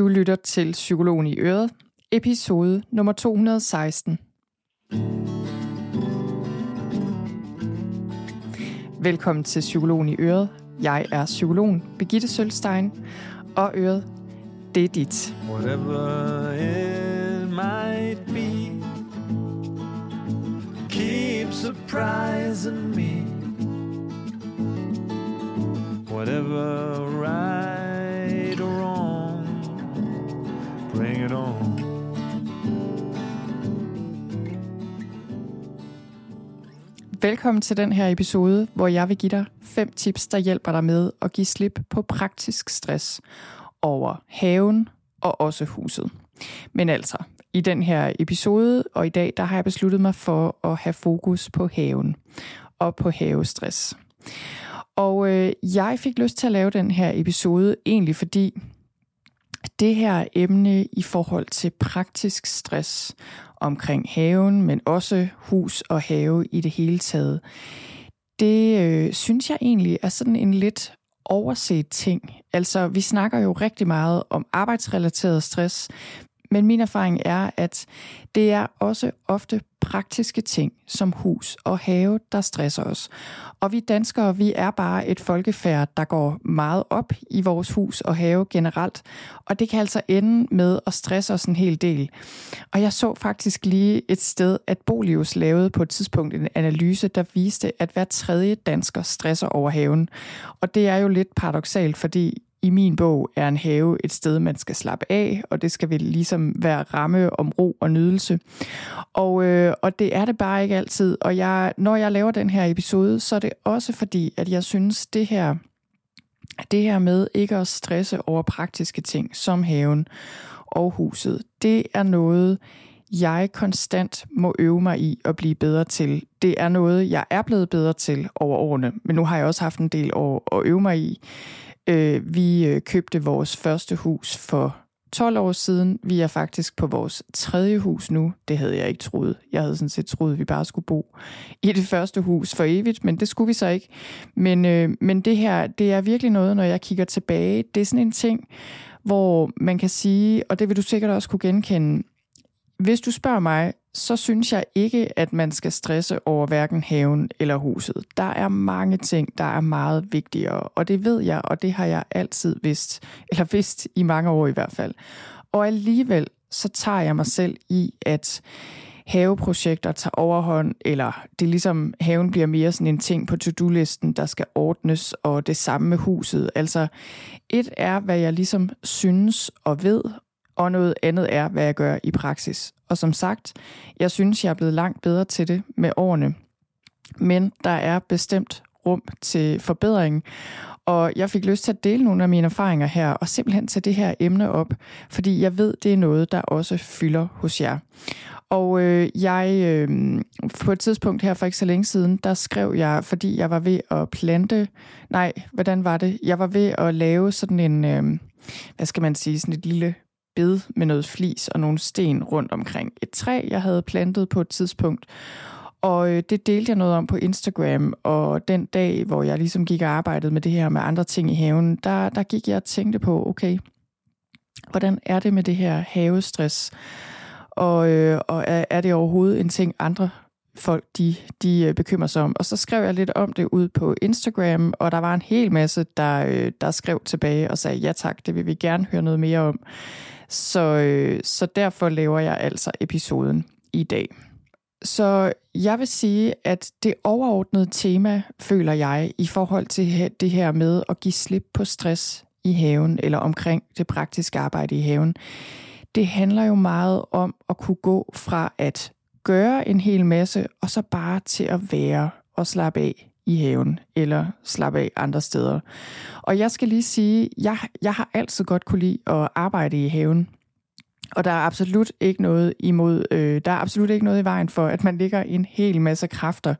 Du lytter til Psykologen i Øret, episode nummer 216. Velkommen til Psykologen i Øret. Jeg er psykologen Begitte Sølstein, og Øret, det er dit. Whatever it might be Keep surprising me Whatever right it on Velkommen til den her episode, hvor jeg vil give dig fem tips, der hjælper dig med at give slip på praktisk stress over haven og også huset. Men altså, i den her episode og i dag, der har jeg besluttet mig for at have fokus på haven og på havestress. Og øh, jeg fik lyst til at lave den her episode egentlig fordi det her emne i forhold til praktisk stress omkring haven, men også hus og have i det hele taget, det øh, synes jeg egentlig er sådan en lidt overset ting. Altså, vi snakker jo rigtig meget om arbejdsrelateret stress, men min erfaring er, at det er også ofte praktiske ting som hus og have, der stresser os. Og vi danskere, vi er bare et folkefærd, der går meget op i vores hus og have generelt. Og det kan altså ende med at stresse os en hel del. Og jeg så faktisk lige et sted, at Bolius lavede på et tidspunkt en analyse, der viste, at hver tredje dansker stresser over haven. Og det er jo lidt paradoxalt, fordi i min bog er en have et sted, man skal slappe af, og det skal vel ligesom være ramme om ro og nydelse. Og, øh, og det er det bare ikke altid. Og jeg, når jeg laver den her episode, så er det også fordi, at jeg synes, det her, det her med ikke at stresse over praktiske ting, som haven og huset, det er noget, jeg konstant må øve mig i at blive bedre til. Det er noget, jeg er blevet bedre til over årene, men nu har jeg også haft en del år at øve mig i. Øh, vi øh, købte vores første hus for 12 år siden. Vi er faktisk på vores tredje hus nu. Det havde jeg ikke troet. Jeg havde sådan set troet, at vi bare skulle bo i det første hus for evigt, men det skulle vi så ikke. Men, øh, men det her, det er virkelig noget, når jeg kigger tilbage. Det er sådan en ting, hvor man kan sige, og det vil du sikkert også kunne genkende, hvis du spørger mig, så synes jeg ikke, at man skal stresse over hverken haven eller huset. Der er mange ting, der er meget vigtigere, og det ved jeg, og det har jeg altid vidst, eller vidst i mange år i hvert fald. Og alligevel så tager jeg mig selv i, at haveprojekter tager overhånd, eller det er ligesom, haven bliver mere sådan en ting på to-do-listen, der skal ordnes, og det samme med huset. Altså, et er, hvad jeg ligesom synes og ved, og noget andet er, hvad jeg gør i praksis. Og som sagt, jeg synes, jeg er blevet langt bedre til det med årene. Men der er bestemt rum til forbedring, og jeg fik lyst til at dele nogle af mine erfaringer her, og simpelthen tage det her emne op, fordi jeg ved, det er noget, der også fylder hos jer. Og øh, jeg, øh, på et tidspunkt her for ikke så længe siden, der skrev jeg, fordi jeg var ved at plante, nej, hvordan var det? Jeg var ved at lave sådan en, øh, hvad skal man sige, sådan et lille bed med noget flis og nogle sten rundt omkring et træ, jeg havde plantet på et tidspunkt. Og øh, det delte jeg noget om på Instagram, og den dag, hvor jeg ligesom gik og arbejdede med det her med andre ting i haven, der, der gik jeg og tænkte på, okay, hvordan er det med det her havestress? Og, øh, og er, er det overhovedet en ting, andre folk de, de øh, bekymrer sig om. Og så skrev jeg lidt om det ud på Instagram, og der var en hel masse, der, øh, der skrev tilbage og sagde, ja tak, det vil vi gerne høre noget mere om. Så, øh, så derfor laver jeg altså episoden i dag. Så jeg vil sige, at det overordnede tema, føler jeg, i forhold til det her med at give slip på stress i haven, eller omkring det praktiske arbejde i haven, det handler jo meget om at kunne gå fra at gøre en hel masse, og så bare til at være og slappe af i haven, eller slappe af andre steder. Og jeg skal lige sige, jeg, jeg har altid godt kunne lide at arbejde i haven. Og der er absolut ikke noget imod, øh, der er absolut ikke noget i vejen for, at man ligger en hel masse kræfter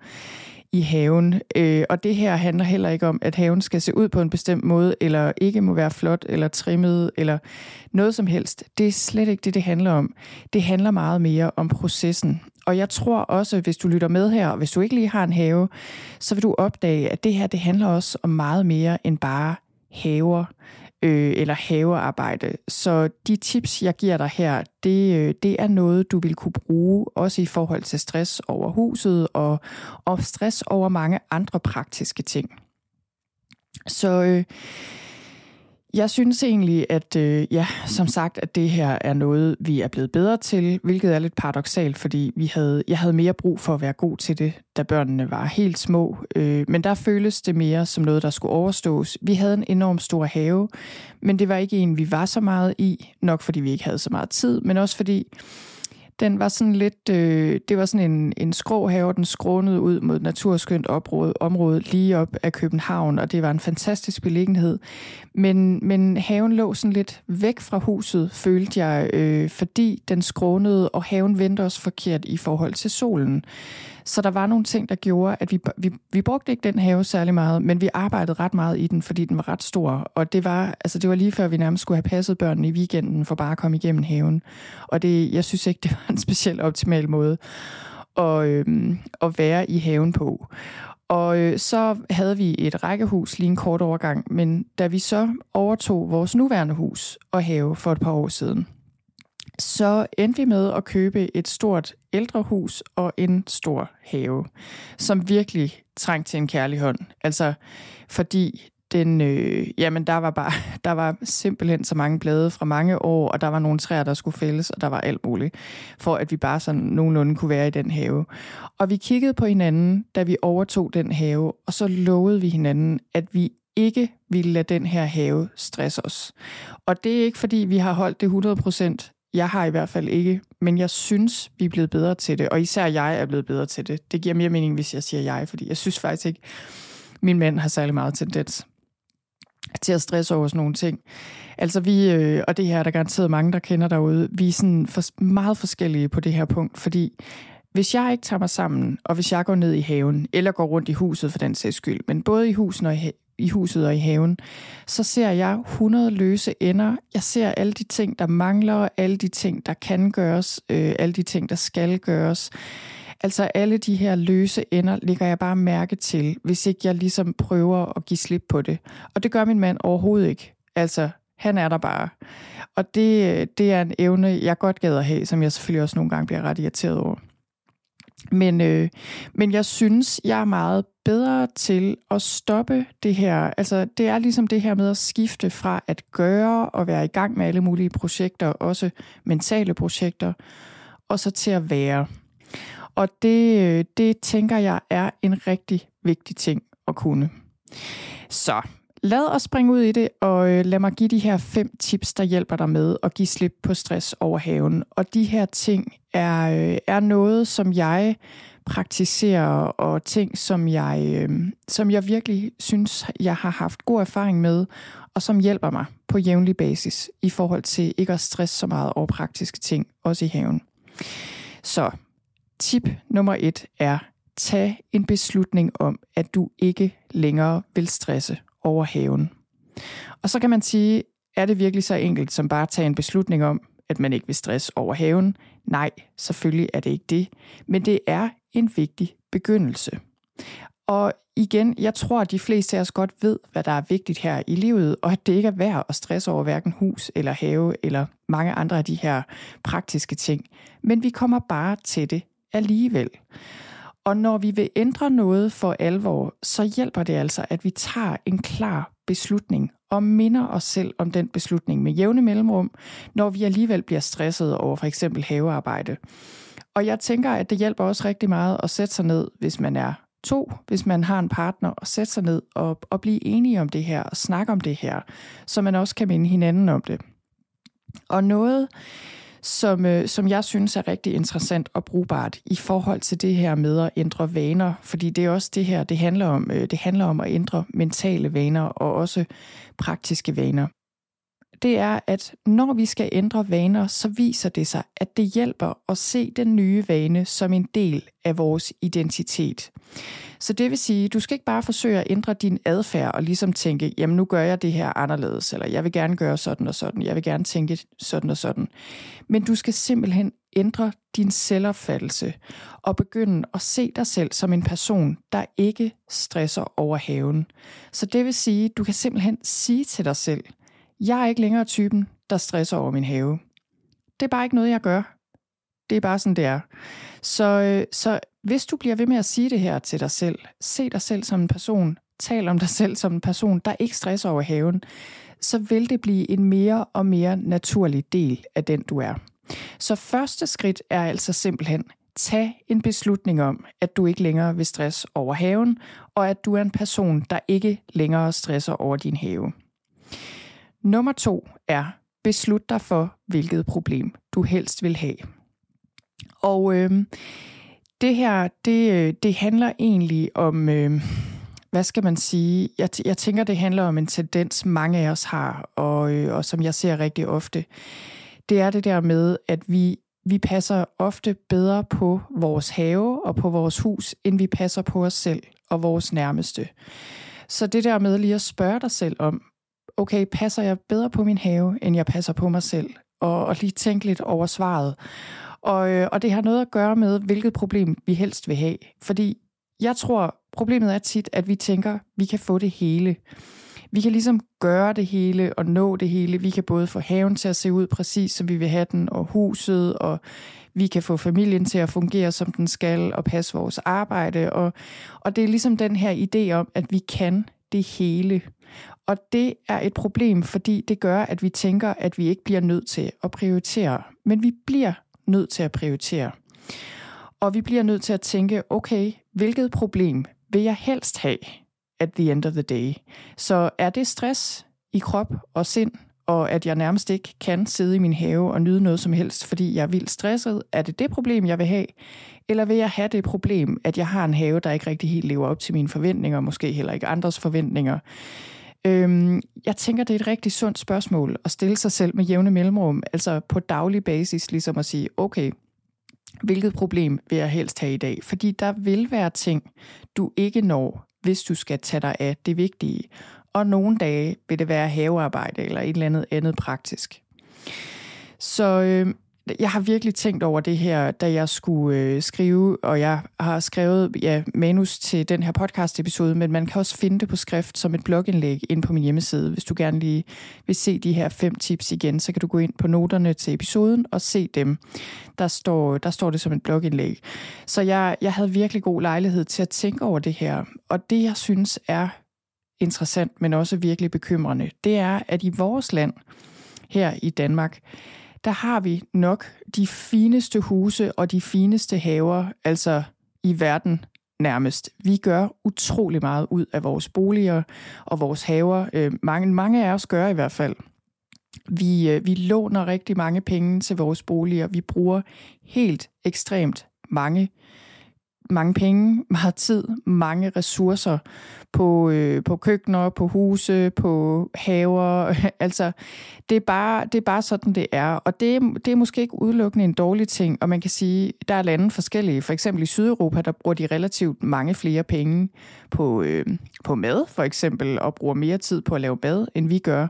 i haven. Øh, og det her handler heller ikke om, at haven skal se ud på en bestemt måde, eller ikke må være flot, eller trimmet, eller noget som helst. Det er slet ikke det, det handler om. Det handler meget mere om processen. Og jeg tror også, hvis du lytter med her, og hvis du ikke lige har en have, så vil du opdage, at det her, det handler også om meget mere end bare haver øh, eller havearbejde. Så de tips, jeg giver dig her, det, øh, det er noget, du vil kunne bruge, også i forhold til stress over huset og, og stress over mange andre praktiske ting. Så øh, jeg synes egentlig, at øh, ja, som sagt, at det her er noget, vi er blevet bedre til, hvilket er lidt paradoxalt, fordi vi havde, jeg havde mere brug for at være god til det, da børnene var helt små. Øh, men der føles det mere som noget, der skulle overstås. Vi havde en enorm stor have, men det var ikke en, vi var så meget i, nok fordi vi ikke havde så meget tid, men også fordi den var sådan lidt, øh, det var sådan en, en skrå have, den skrånede ud mod et naturskønt område, område lige op af København, og det var en fantastisk beliggenhed. Men, men haven lå sådan lidt væk fra huset, følte jeg, øh, fordi den skrånede, og haven vendte os forkert i forhold til solen. Så der var nogle ting, der gjorde, at vi, vi, vi brugte ikke den have særlig meget, men vi arbejdede ret meget i den, fordi den var ret stor. Og det var, altså det var lige før, vi nærmest skulle have passet børnene i weekenden for bare at komme igennem haven. Og det, jeg synes ikke, det var en speciel optimal måde at, øhm, at være i haven på. Og øh, så havde vi et rækkehus lige en kort overgang, men da vi så overtog vores nuværende hus og have for et par år siden, så endte vi med at købe et stort ældrehus og en stor have, som virkelig trængte til en kærlig hånd. Altså, fordi den, øh, jamen der var bare, der var simpelthen så mange blade fra mange år, og der var nogle træer, der skulle fældes, og der var alt muligt, for at vi bare sådan nogenlunde kunne være i den have. Og vi kiggede på hinanden, da vi overtog den have, og så lovede vi hinanden, at vi ikke ville lade den her have stresse os. Og det er ikke, fordi vi har holdt det 100 jeg har i hvert fald ikke, men jeg synes, vi er blevet bedre til det, og især jeg er blevet bedre til det. Det giver mere mening, hvis jeg siger jeg, fordi jeg synes faktisk ikke, min mand har særlig meget tendens til at stresse over sådan nogle ting. Altså vi, øh, og det her er der garanteret mange, der kender derude, vi er sådan for, meget forskellige på det her punkt, fordi hvis jeg ikke tager mig sammen, og hvis jeg går ned i haven, eller går rundt i huset for den sags skyld, men både i husen og i, i huset og i haven, så ser jeg 100 løse ender. Jeg ser alle de ting, der mangler, alle de ting, der kan gøres, øh, alle de ting, der skal gøres. Altså alle de her løse ender ligger jeg bare mærke til, hvis ikke jeg ligesom prøver at give slip på det. Og det gør min mand overhovedet ikke. Altså, han er der bare. Og det, øh, det er en evne, jeg godt gad at have, som jeg selvfølgelig også nogle gange bliver ret irriteret over. Men, øh, men jeg synes, jeg er meget bedre til at stoppe det her. Altså, det er ligesom det her med at skifte fra at gøre og være i gang med alle mulige projekter, også mentale projekter, og så til at være. Og det, øh, det tænker jeg er en rigtig vigtig ting at kunne. Så lad os springe ud i det, og øh, lad mig give de her fem tips, der hjælper dig med at give slip på stress over haven. Og de her ting er, øh, er noget, som jeg praktiserer, og ting, som jeg, øh, som jeg virkelig synes, jeg har haft god erfaring med, og som hjælper mig på jævnlig basis i forhold til ikke at stresse så meget over praktiske ting, også i haven. Så Tip nummer et er, tag en beslutning om, at du ikke længere vil stresse over haven. Og så kan man sige, er det virkelig så enkelt som bare at tage en beslutning om, at man ikke vil stress over haven? Nej, selvfølgelig er det ikke det. Men det er en vigtig begyndelse. Og igen, jeg tror, at de fleste af os godt ved, hvad der er vigtigt her i livet, og at det ikke er værd at stresse over hverken hus eller have eller mange andre af de her praktiske ting. Men vi kommer bare til det alligevel. Og når vi vil ændre noget for alvor, så hjælper det altså, at vi tager en klar beslutning og minder os selv om den beslutning med jævne mellemrum, når vi alligevel bliver stresset over for eksempel havearbejde. Og jeg tænker, at det hjælper også rigtig meget at sætte sig ned, hvis man er to, hvis man har en partner, og sætte sig ned og, og blive enige om det her og snakke om det her, så man også kan minde hinanden om det. Og noget, som, øh, som jeg synes er rigtig interessant og brugbart i forhold til det her med at ændre vaner, fordi det er også det her, det handler om. Øh, det handler om at ændre mentale vaner og også praktiske vaner. Det er, at når vi skal ændre vaner, så viser det sig, at det hjælper at se den nye vane som en del af vores identitet. Så det vil sige, du skal ikke bare forsøge at ændre din adfærd og ligesom tænke, jamen nu gør jeg det her anderledes, eller jeg vil gerne gøre sådan og sådan, jeg vil gerne tænke sådan og sådan. Men du skal simpelthen ændre din selvopfattelse og begynde at se dig selv som en person, der ikke stresser over haven. Så det vil sige, du kan simpelthen sige til dig selv, jeg er ikke længere typen, der stresser over min have. Det er bare ikke noget, jeg gør. Det er bare sådan, det er. Så, øh, så hvis du bliver ved med at sige det her til dig selv, se dig selv som en person, tal om dig selv som en person, der ikke stresser over haven, så vil det blive en mere og mere naturlig del af den, du er. Så første skridt er altså simpelthen, tag en beslutning om, at du ikke længere vil stress over haven, og at du er en person, der ikke længere stresser over din have. Nummer to er, beslut dig for, hvilket problem du helst vil have. Og øh, det her, det, øh, det handler egentlig om, øh, hvad skal man sige, jeg, jeg tænker, det handler om en tendens, mange af os har, og, øh, og som jeg ser rigtig ofte. Det er det der med, at vi, vi passer ofte bedre på vores have og på vores hus, end vi passer på os selv og vores nærmeste. Så det der med lige at spørge dig selv om, okay, passer jeg bedre på min have, end jeg passer på mig selv? Og, og lige tænke lidt over svaret. Og, øh, og det har noget at gøre med, hvilket problem vi helst vil have. Fordi jeg tror, problemet er tit, at vi tænker, vi kan få det hele. Vi kan ligesom gøre det hele og nå det hele. Vi kan både få haven til at se ud præcis, som vi vil have den, og huset, og vi kan få familien til at fungere, som den skal, og passe vores arbejde. Og, og det er ligesom den her idé om, at vi kan det hele. Og det er et problem, fordi det gør, at vi tænker, at vi ikke bliver nødt til at prioritere. Men vi bliver nødt til at prioritere. Og vi bliver nødt til at tænke, okay, hvilket problem vil jeg helst have at the end of the day? Så er det stress i krop og sind, og at jeg nærmest ikke kan sidde i min have og nyde noget som helst, fordi jeg er vildt stresset? Er det det problem, jeg vil have? Eller vil jeg have det problem, at jeg har en have, der ikke rigtig helt lever op til mine forventninger, måske heller ikke andres forventninger? Øhm, jeg tænker, det er et rigtig sundt spørgsmål at stille sig selv med jævne mellemrum, altså på daglig basis, ligesom at sige, okay, hvilket problem vil jeg helst have i dag? Fordi der vil være ting, du ikke når, hvis du skal tage dig af det vigtige. Og nogle dage vil det være havearbejde eller et eller andet andet praktisk. Så øh, jeg har virkelig tænkt over det her, da jeg skulle øh, skrive, og jeg har skrevet ja, manus til den her podcast-episode, men man kan også finde det på skrift som et blogindlæg ind på min hjemmeside. Hvis du gerne lige vil se de her fem tips igen, så kan du gå ind på noterne til episoden og se dem. Der står, der står det som et blogindlæg. Så jeg, jeg havde virkelig god lejlighed til at tænke over det her. Og det, jeg synes er interessant, men også virkelig bekymrende, det er, at i vores land, her i Danmark, der har vi nok de fineste huse og de fineste haver, altså i verden nærmest. Vi gør utrolig meget ud af vores boliger og vores haver. Øh, mange, mange af os gør i hvert fald. Vi, øh, vi låner rigtig mange penge til vores boliger. Vi bruger helt ekstremt mange mange penge, meget tid, mange ressourcer på, øh, på køkkener, på huse, på haver. altså, det er, bare, det er bare sådan, det er. Og det, det er måske ikke udelukkende en dårlig ting, og man kan sige, der er lande forskellige. For eksempel i Sydeuropa, der bruger de relativt mange flere penge på, øh, på mad, for eksempel, og bruger mere tid på at lave mad, end vi gør.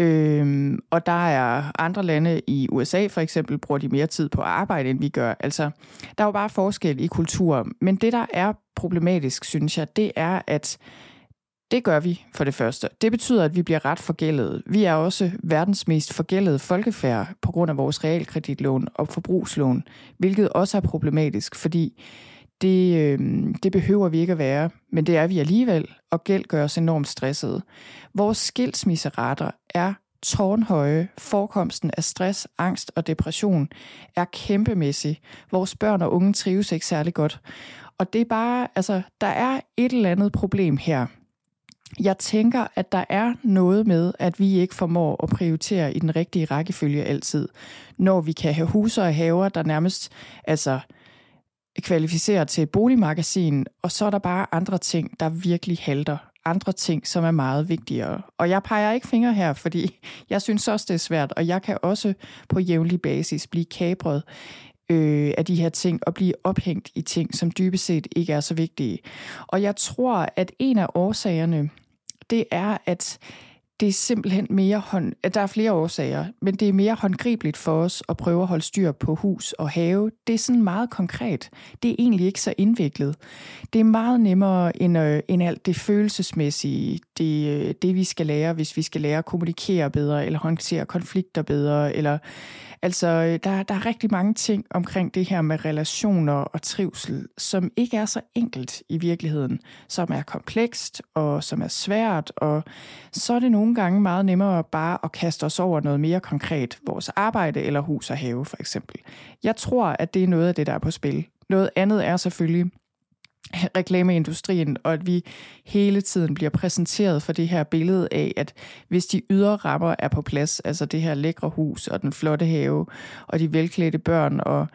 Øhm, og der er andre lande i USA for eksempel, bruger de mere tid på arbejde, end vi gør. Altså, der er jo bare forskel i kultur. Men det, der er problematisk, synes jeg, det er, at det gør vi for det første. Det betyder, at vi bliver ret forgældet. Vi er også verdens mest forgældede folkefærd på grund af vores realkreditlån og forbrugslån, hvilket også er problematisk, fordi det, øh, det behøver vi ikke at være, men det er vi alligevel, og gæld gør os enormt stressede. Vores skilsmisserater er tårnhøje. Forekomsten af stress, angst og depression er kæmpemæssig. Vores børn og unge trives ikke særlig godt. Og det er bare, altså, der er et eller andet problem her. Jeg tænker, at der er noget med, at vi ikke formår at prioritere i den rigtige rækkefølge altid. Når vi kan have huse og haver, der nærmest, altså, kvalificere til et boligmagasin, og så er der bare andre ting, der virkelig halter. Andre ting, som er meget vigtigere. Og jeg peger ikke fingre her, fordi jeg synes også, det er svært, og jeg kan også på jævnlig basis blive kabret øh, af de her ting og blive ophængt i ting, som dybest set ikke er så vigtige. Og jeg tror, at en af årsagerne, det er, at det er simpelthen mere hånd... Der er flere årsager, men det er mere håndgribeligt for os at prøve at holde styr på hus og have. Det er sådan meget konkret. Det er egentlig ikke så indviklet. Det er meget nemmere end, øh, end alt det følelsesmæssige, det, øh, det vi skal lære, hvis vi skal lære at kommunikere bedre, eller håndtere konflikter bedre, eller Altså, øh, der, der er rigtig mange ting omkring det her med relationer og trivsel, som ikke er så enkelt i virkeligheden, som er komplekst og som er svært, og så er det nogle gange meget nemmere bare at kaste os over noget mere konkret, vores arbejde eller hus og have for eksempel. Jeg tror, at det er noget af det, der er på spil. Noget andet er selvfølgelig, reklameindustrien, og at vi hele tiden bliver præsenteret for det her billede af, at hvis de ydre rammer er på plads, altså det her lækre hus og den flotte have og de velklædte børn, og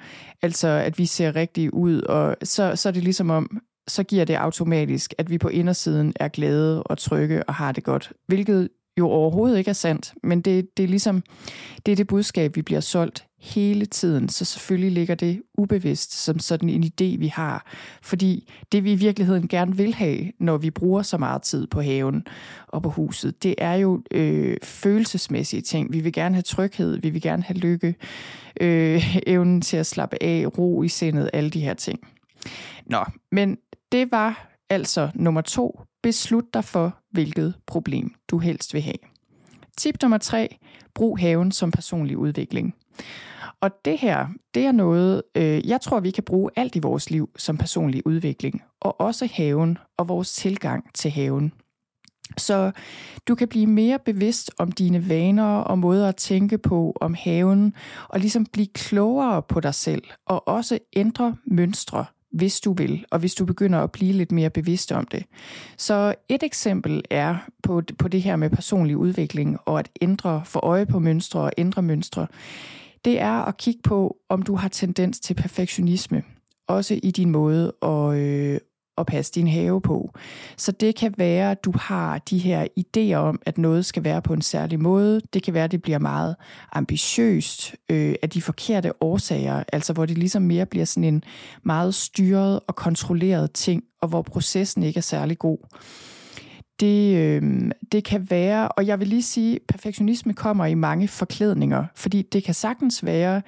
altså at vi ser rigtig ud, og så, så er det ligesom om, så giver det automatisk, at vi på indersiden er glade og trygge og har det godt, hvilket jo overhovedet ikke er sandt, men det, det er ligesom, det er det budskab, vi bliver solgt hele tiden, så selvfølgelig ligger det ubevidst som sådan en idé, vi har. Fordi det vi i virkeligheden gerne vil have, når vi bruger så meget tid på haven og på huset, det er jo øh, følelsesmæssige ting. Vi vil gerne have tryghed, vi vil gerne have lykke, øh, evnen til at slappe af, ro i sindet, alle de her ting. Nå, men det var altså nummer to. Beslut dig for, hvilket problem du helst vil have. Tip nummer tre. Brug haven som personlig udvikling. Og det her, det er noget, øh, jeg tror, vi kan bruge alt i vores liv som personlig udvikling, og også haven og vores tilgang til haven. Så du kan blive mere bevidst om dine vaner og måder at tænke på om haven, og ligesom blive klogere på dig selv, og også ændre mønstre, hvis du vil, og hvis du begynder at blive lidt mere bevidst om det. Så et eksempel er på, på det her med personlig udvikling og at ændre, for øje på mønstre og ændre mønstre det er at kigge på, om du har tendens til perfektionisme, også i din måde at, øh, at passe din have på. Så det kan være, at du har de her idéer om, at noget skal være på en særlig måde. Det kan være, at det bliver meget ambitiøst øh, af de forkerte årsager, altså hvor det ligesom mere bliver sådan en meget styret og kontrolleret ting, og hvor processen ikke er særlig god det, øh, det kan være, og jeg vil lige sige, perfektionisme kommer i mange forklædninger, fordi det kan sagtens være,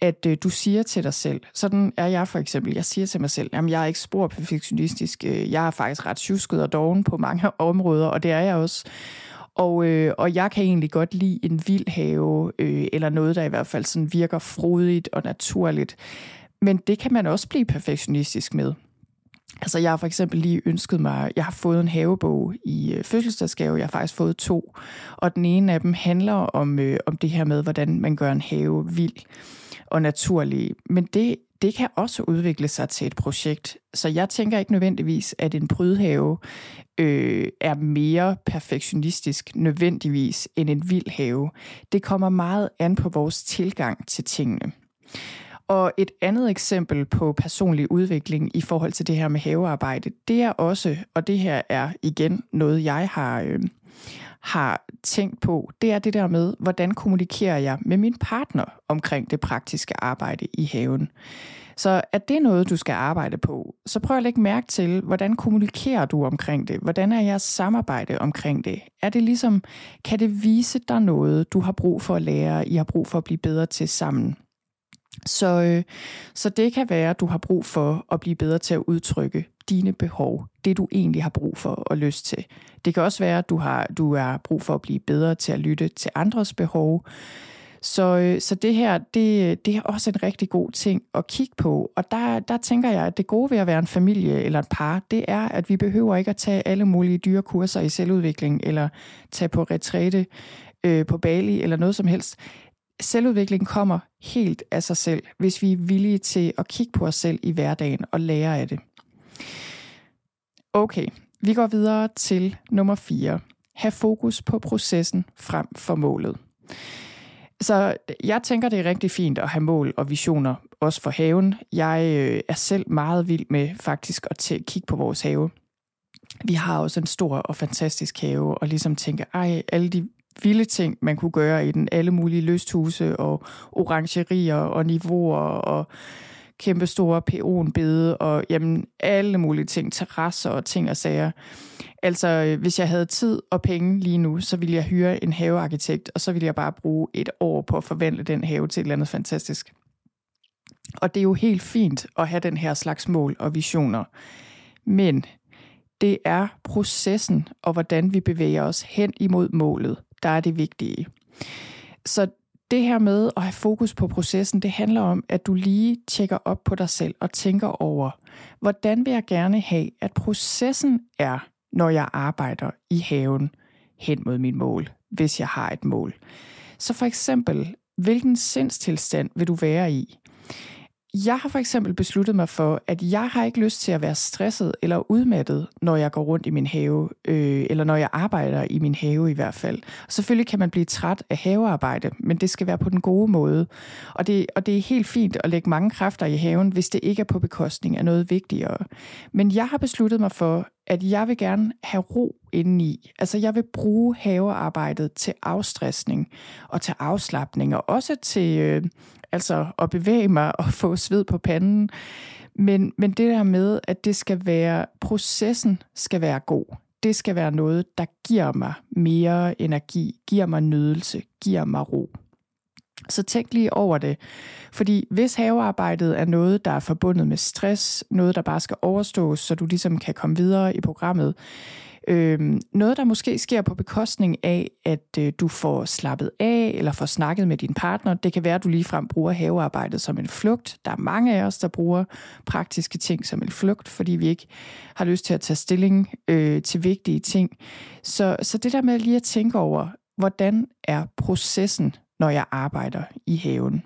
at øh, du siger til dig selv, sådan er jeg for eksempel, jeg siger til mig selv, jamen jeg er ikke spor perfektionistisk, øh, jeg er faktisk ret tjusket og doven på mange områder, og det er jeg også. Og, øh, og jeg kan egentlig godt lide en vild have, øh, eller noget, der i hvert fald sådan virker frodigt og naturligt. Men det kan man også blive perfektionistisk med. Altså, jeg har for eksempel lige ønsket mig, jeg har fået en havebog i øh, fødselsdagsgave, jeg har faktisk fået to, og den ene af dem handler om, øh, om det her med, hvordan man gør en have vild og naturlig. Men det, det kan også udvikle sig til et projekt. Så jeg tænker ikke nødvendigvis, at en prydhave øh, er mere perfektionistisk nødvendigvis end en vild have. Det kommer meget an på vores tilgang til tingene. Og et andet eksempel på personlig udvikling i forhold til det her med havearbejde, det er også, og det her er igen noget, jeg har, øh, har tænkt på, det er det der med, hvordan kommunikerer jeg med min partner omkring det praktiske arbejde i haven. Så er det noget, du skal arbejde på, så prøv at lægge mærke til, hvordan kommunikerer du omkring det? Hvordan er jeres samarbejde omkring det? Er det ligesom, kan det vise dig noget, du har brug for at lære, I har brug for at blive bedre til sammen? Så, øh, så det kan være, at du har brug for at blive bedre til at udtrykke dine behov, det du egentlig har brug for og lyst til. Det kan også være, at du har du er brug for at blive bedre til at lytte til andres behov. Så, øh, så det her, det, det er også en rigtig god ting at kigge på. Og der, der tænker jeg, at det gode ved at være en familie eller et par, det er, at vi behøver ikke at tage alle mulige dyre kurser i selvudvikling, eller tage på retræte øh, på Bali, eller noget som helst selvudvikling kommer helt af sig selv, hvis vi er villige til at kigge på os selv i hverdagen og lære af det. Okay, vi går videre til nummer 4. Ha' fokus på processen frem for målet. Så jeg tænker, det er rigtig fint at have mål og visioner, også for haven. Jeg øh, er selv meget vild med faktisk at kigge på vores have. Vi har også en stor og fantastisk have, og ligesom tænke, ej, alle de vilde ting, man kunne gøre i den. Alle mulige lysthuse og orangerier og niveauer og kæmpe store peonbede og jamen, alle mulige ting, terrasser og ting og sager. Altså, øh, hvis jeg havde tid og penge lige nu, så ville jeg hyre en havearkitekt, og så ville jeg bare bruge et år på at forvandle den have til et eller andet fantastisk. Og det er jo helt fint at have den her slags mål og visioner. Men det er processen og hvordan vi bevæger os hen imod målet, der er det vigtige. Så det her med at have fokus på processen, det handler om, at du lige tjekker op på dig selv og tænker over, hvordan vil jeg gerne have, at processen er, når jeg arbejder i haven hen mod mit mål, hvis jeg har et mål. Så for eksempel, hvilken sindstilstand vil du være i? Jeg har for eksempel besluttet mig for, at jeg har ikke lyst til at være stresset eller udmattet, når jeg går rundt i min have, øh, eller når jeg arbejder i min have i hvert fald. Og selvfølgelig kan man blive træt af havearbejde, men det skal være på den gode måde. Og det, og det er helt fint at lægge mange kræfter i haven, hvis det ikke er på bekostning af noget vigtigere. Men jeg har besluttet mig for, at jeg vil gerne have ro indeni. Altså jeg vil bruge havearbejdet til afstressning og til afslappning, og også til øh, altså at bevæge mig og få sved på panden. Men, men det der med, at det skal være, processen skal være god. Det skal være noget, der giver mig mere energi, giver mig nydelse, giver mig ro. Så tænk lige over det. Fordi hvis havearbejdet er noget, der er forbundet med stress, noget, der bare skal overstås, så du ligesom kan komme videre i programmet, øh, noget, der måske sker på bekostning af, at øh, du får slappet af eller får snakket med din partner. Det kan være, at du ligefrem bruger havearbejdet som en flugt. Der er mange af os, der bruger praktiske ting som en flugt, fordi vi ikke har lyst til at tage stilling øh, til vigtige ting. Så, så det der med lige at tænke over, hvordan er processen når jeg arbejder i haven.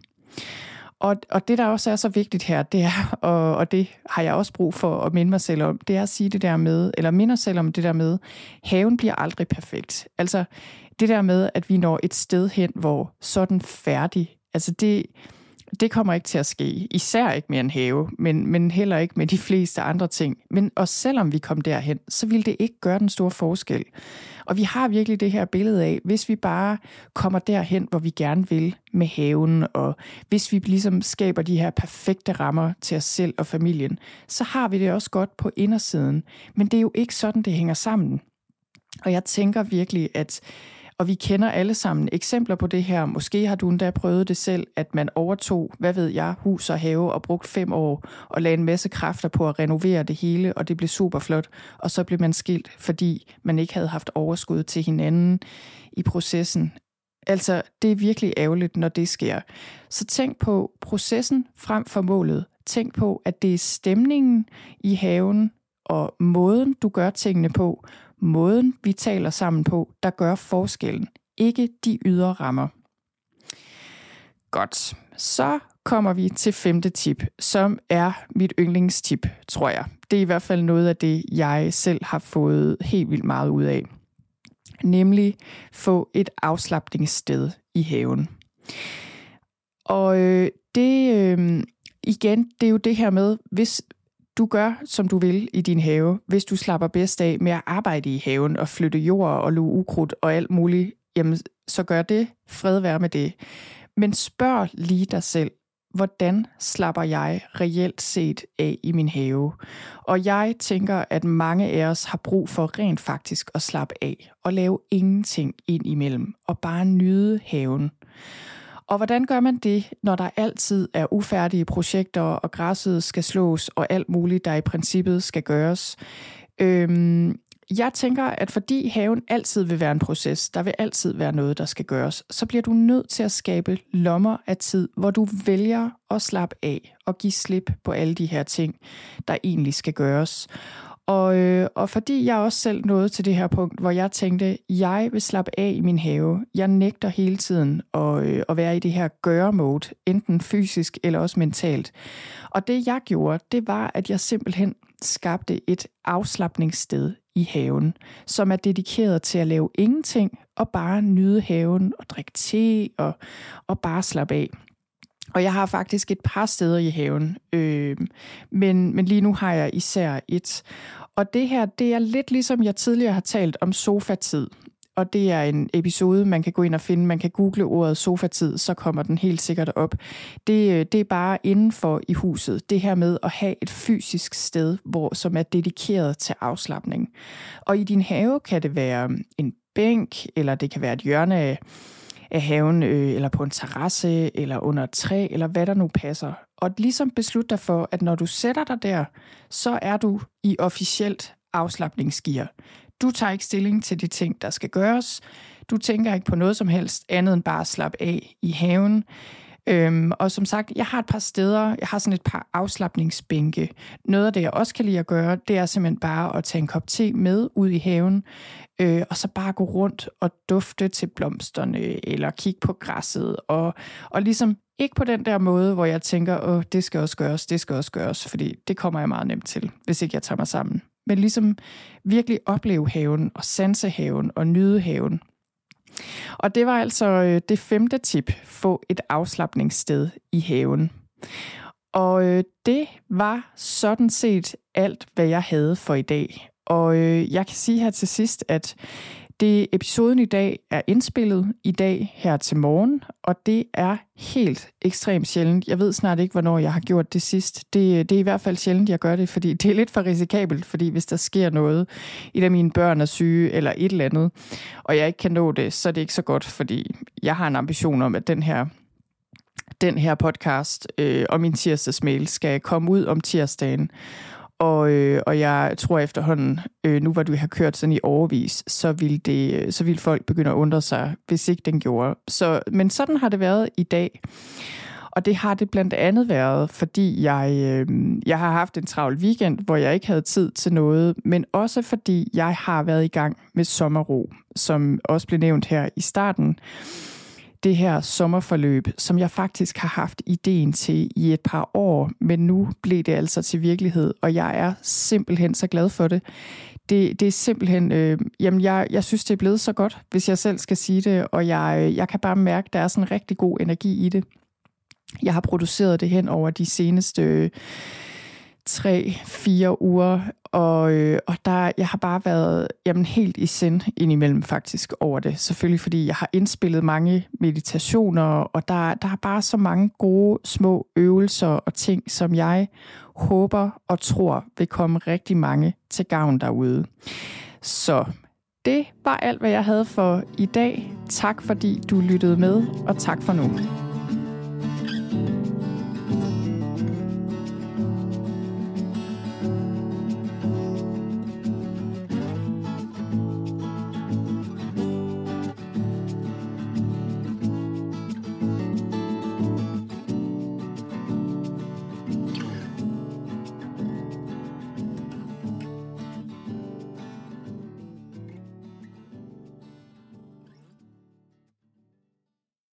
Og, og det, der også er så vigtigt her, det er, og, og det har jeg også brug for at minde mig selv om, det er at sige det der med, eller minde mig selv om det der med, haven bliver aldrig perfekt. Altså det der med, at vi når et sted hen, hvor sådan færdig, altså det, det kommer ikke til at ske. Især ikke med en have, men, men heller ikke med de fleste andre ting. Men også selvom vi kom derhen, så vil det ikke gøre den store forskel. Og vi har virkelig det her billede af, hvis vi bare kommer derhen, hvor vi gerne vil med haven, og hvis vi ligesom skaber de her perfekte rammer til os selv og familien, så har vi det også godt på indersiden. Men det er jo ikke sådan, det hænger sammen. Og jeg tænker virkelig, at og vi kender alle sammen eksempler på det her. Måske har du endda prøvet det selv, at man overtog, hvad ved jeg, hus og have og brugt fem år og lagde en masse kræfter på at renovere det hele, og det blev super flot. Og så blev man skilt, fordi man ikke havde haft overskud til hinanden i processen. Altså, det er virkelig ærgerligt, når det sker. Så tænk på processen frem for målet. Tænk på, at det er stemningen i haven og måden, du gør tingene på, måden, vi taler sammen på, der gør forskellen, ikke de ydre rammer. Godt, så kommer vi til femte tip, som er mit yndlingstip, tror jeg. Det er i hvert fald noget af det, jeg selv har fået helt vildt meget ud af. Nemlig få et afslappningssted i haven. Og øh, det, øh, igen, det er jo det her med, hvis, du gør, som du vil i din have, hvis du slapper bedst af med at arbejde i haven og flytte jord og luge ukrudt og alt muligt, jamen så gør det. Fred være med det. Men spørg lige dig selv, hvordan slapper jeg reelt set af i min have? Og jeg tænker, at mange af os har brug for rent faktisk at slappe af og lave ingenting ind imellem og bare nyde haven. Og hvordan gør man det, når der altid er ufærdige projekter, og græsset skal slås, og alt muligt, der i princippet skal gøres? Øhm, jeg tænker, at fordi haven altid vil være en proces, der vil altid være noget, der skal gøres, så bliver du nødt til at skabe lommer af tid, hvor du vælger at slappe af og give slip på alle de her ting, der egentlig skal gøres. Og, øh, og fordi jeg også selv nåede til det her punkt, hvor jeg tænkte, jeg vil slappe af i min have. Jeg nægter hele tiden at, øh, at være i det her gøre-mode, enten fysisk eller også mentalt. Og det jeg gjorde, det var, at jeg simpelthen skabte et afslappningssted i haven, som er dedikeret til at lave ingenting og bare nyde haven og drikke te og, og bare slappe af. Og jeg har faktisk et par steder i haven, øh, men, men lige nu har jeg især et. Og det her, det er lidt ligesom jeg tidligere har talt om sofatid. og det er en episode, man kan gå ind og finde. Man kan google ordet sofatid, så kommer den helt sikkert op. Det, øh, det er bare indenfor i huset. Det her med at have et fysisk sted, hvor, som er dedikeret til afslappning. Og i din have kan det være en bænk, eller det kan være et hjørne af, af haven, øh, eller på en terrasse, eller under et træ, eller hvad der nu passer. Og ligesom beslut dig for, at når du sætter dig der, så er du i officielt afslappningsgear. Du tager ikke stilling til de ting, der skal gøres. Du tænker ikke på noget som helst andet end bare at slappe af i haven. Øhm, og som sagt, jeg har et par steder, jeg har sådan et par afslappningsbænke. Noget af det, jeg også kan lide at gøre, det er simpelthen bare at tage en kop te med ud i haven, øh, og så bare gå rundt og dufte til blomsterne, eller kigge på græsset, og, og ligesom ikke på den der måde, hvor jeg tænker, åh, det skal også gøres, det skal også gøres, fordi det kommer jeg meget nemt til, hvis ikke jeg tager mig sammen. Men ligesom virkelig opleve haven, og sanse haven, og nyde haven. Og det var altså øh, det femte tip, få et afslappningssted i haven. Og øh, det var sådan set alt, hvad jeg havde for i dag. Og øh, jeg kan sige her til sidst, at det episoden i dag er indspillet i dag her til morgen, og det er helt ekstremt sjældent. Jeg ved snart ikke, hvornår jeg har gjort det sidst. Det, det er i hvert fald sjældent, jeg gør det, fordi det er lidt for risikabelt, fordi hvis der sker noget, et af mine børn er syge eller et eller andet, og jeg ikke kan nå det, så er det ikke så godt, fordi jeg har en ambition om, at den her den her podcast øh, og min tirsdagsmail skal komme ud om tirsdagen. Og, øh, og jeg tror efterhånden, øh, nu hvor du har kørt sådan i overvis, så vil, det, så vil folk begynde at undre sig, hvis ikke den gjorde. Så, men sådan har det været i dag. Og det har det blandt andet været, fordi jeg, øh, jeg har haft en travl weekend, hvor jeg ikke havde tid til noget, men også fordi jeg har været i gang med sommerro, som også blev nævnt her i starten det her sommerforløb, som jeg faktisk har haft ideen til i et par år, men nu blev det altså til virkelighed, og jeg er simpelthen så glad for det. Det, det er simpelthen, øh, jamen jeg, jeg synes, det er blevet så godt, hvis jeg selv skal sige det, og jeg, øh, jeg kan bare mærke, at der er sådan en rigtig god energi i det. Jeg har produceret det hen over de seneste... Øh, tre-fire uger, og, øh, og der, jeg har bare været jamen, helt i sind indimellem faktisk over det. Selvfølgelig fordi jeg har indspillet mange meditationer, og der, der er bare så mange gode små øvelser og ting, som jeg håber og tror vil komme rigtig mange til gavn derude. Så det var alt, hvad jeg havde for i dag. Tak fordi du lyttede med, og tak for nu.